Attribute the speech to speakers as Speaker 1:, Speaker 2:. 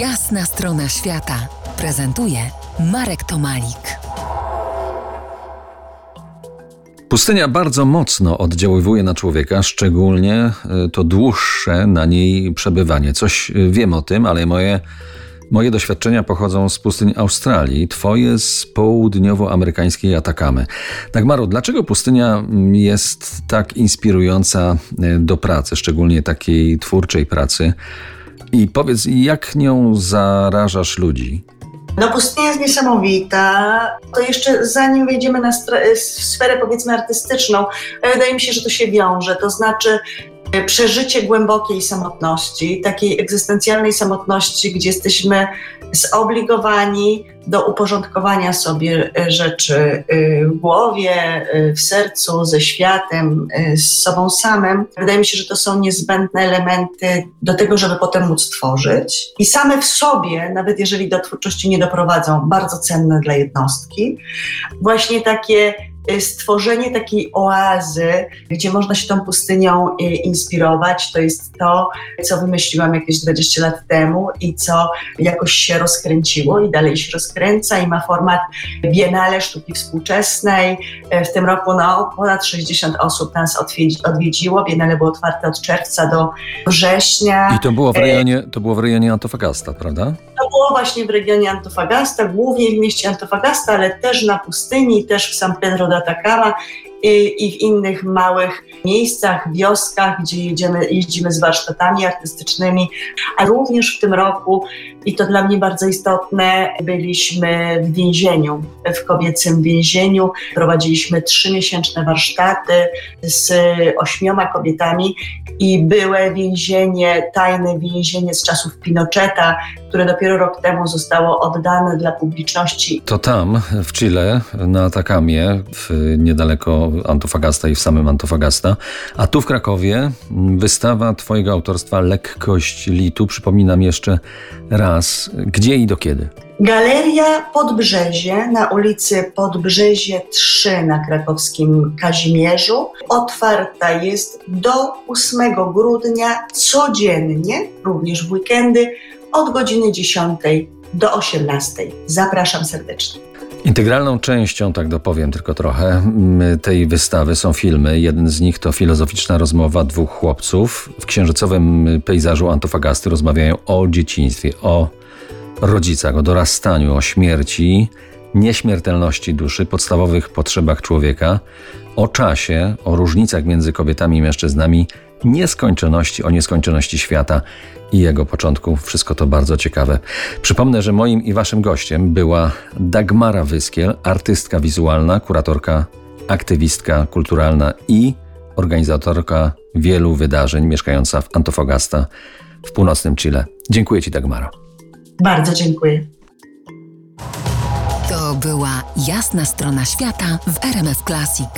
Speaker 1: Jasna strona świata prezentuje Marek Tomalik.
Speaker 2: Pustynia bardzo mocno oddziaływuje na człowieka, szczególnie e, to dłuższe na niej przebywanie. Coś e, wiem o tym, ale moje, moje doświadczenia pochodzą z pustyń Australii, twoje z południowoamerykańskiej Atakamy. Dagmaro, dlaczego pustynia jest tak inspirująca e, do pracy, szczególnie takiej twórczej pracy? I powiedz, jak nią zarażasz ludzi?
Speaker 3: No pustynia jest niesamowita. To jeszcze zanim wejdziemy na sferę powiedzmy artystyczną, wydaje mi się, że to się wiąże. To znaczy e, przeżycie głębokiej samotności, takiej egzystencjalnej samotności, gdzie jesteśmy zobligowani do uporządkowania sobie e, rzeczy e, w głowie, e, w sercu, ze światem, z sobą samym. Wydaje mi się, że to są niezbędne elementy do tego, żeby potem móc tworzyć. I same w sobie, nawet jeżeli do twórczości nie doprowadzą, bardzo cenne dla jednostki. Właśnie takie stworzenie takiej oazy, gdzie można się tą pustynią y, inspirować, to jest to, co wymyśliłam jakieś 20 lat temu i co jakoś się rozkręciło i dalej się rozkręca i ma format Biennale Sztuki Współczesnej. Y, w tym roku no, ponad 60 osób nas odwiedziło. Biennale było otwarte od czerwca do września.
Speaker 2: I to było w rejonie, to było w rejonie Antofagasta, prawda?
Speaker 3: Było właśnie w regionie Antofagasta, głównie w mieście Antofagasta, ale też na pustyni, też w San Pedro de Atacama i, w innych małych miejscach, wioskach, gdzie jedziemy, jeździmy z warsztatami artystycznymi, a również w tym roku, i to dla mnie bardzo istotne, byliśmy w więzieniu, w kobiecym więzieniu. Prowadziliśmy trzymiesięczne warsztaty z ośmioma kobietami i były więzienie, tajne więzienie z czasów Pinocheta, które dopiero rok temu zostało oddane dla publiczności.
Speaker 2: To tam, w Chile, na Atakamie, w, niedaleko Antofagasta i w samym Antofagasta, a tu w Krakowie wystawa Twojego autorstwa Lekkość Litu. Przypominam jeszcze raz, gdzie i do kiedy?
Speaker 3: Galeria Podbrzezie na ulicy Podbrzezie 3 na krakowskim Kazimierzu. Otwarta jest do 8 grudnia codziennie, również w weekendy, od godziny 10 do 18. Zapraszam serdecznie.
Speaker 2: Integralną częścią, tak dopowiem tylko trochę, tej wystawy są filmy. Jeden z nich to filozoficzna rozmowa dwóch chłopców. W księżycowym pejzażu Antofagasty rozmawiają o dzieciństwie, o rodzicach, o dorastaniu, o śmierci, nieśmiertelności duszy, podstawowych potrzebach człowieka, o czasie, o różnicach między kobietami i mężczyznami, nieskończoności, o nieskończoności świata i jego początku. Wszystko to bardzo ciekawe. Przypomnę, że moim i waszym gościem była Dagmara Wyskiel, artystka wizualna, kuratorka, aktywistka kulturalna i organizatorka wielu wydarzeń, mieszkająca w Antofagasta w północnym Chile. Dziękuję Ci, Dagmara.
Speaker 3: Bardzo dziękuję.
Speaker 1: To była jasna strona świata w RMF Classic.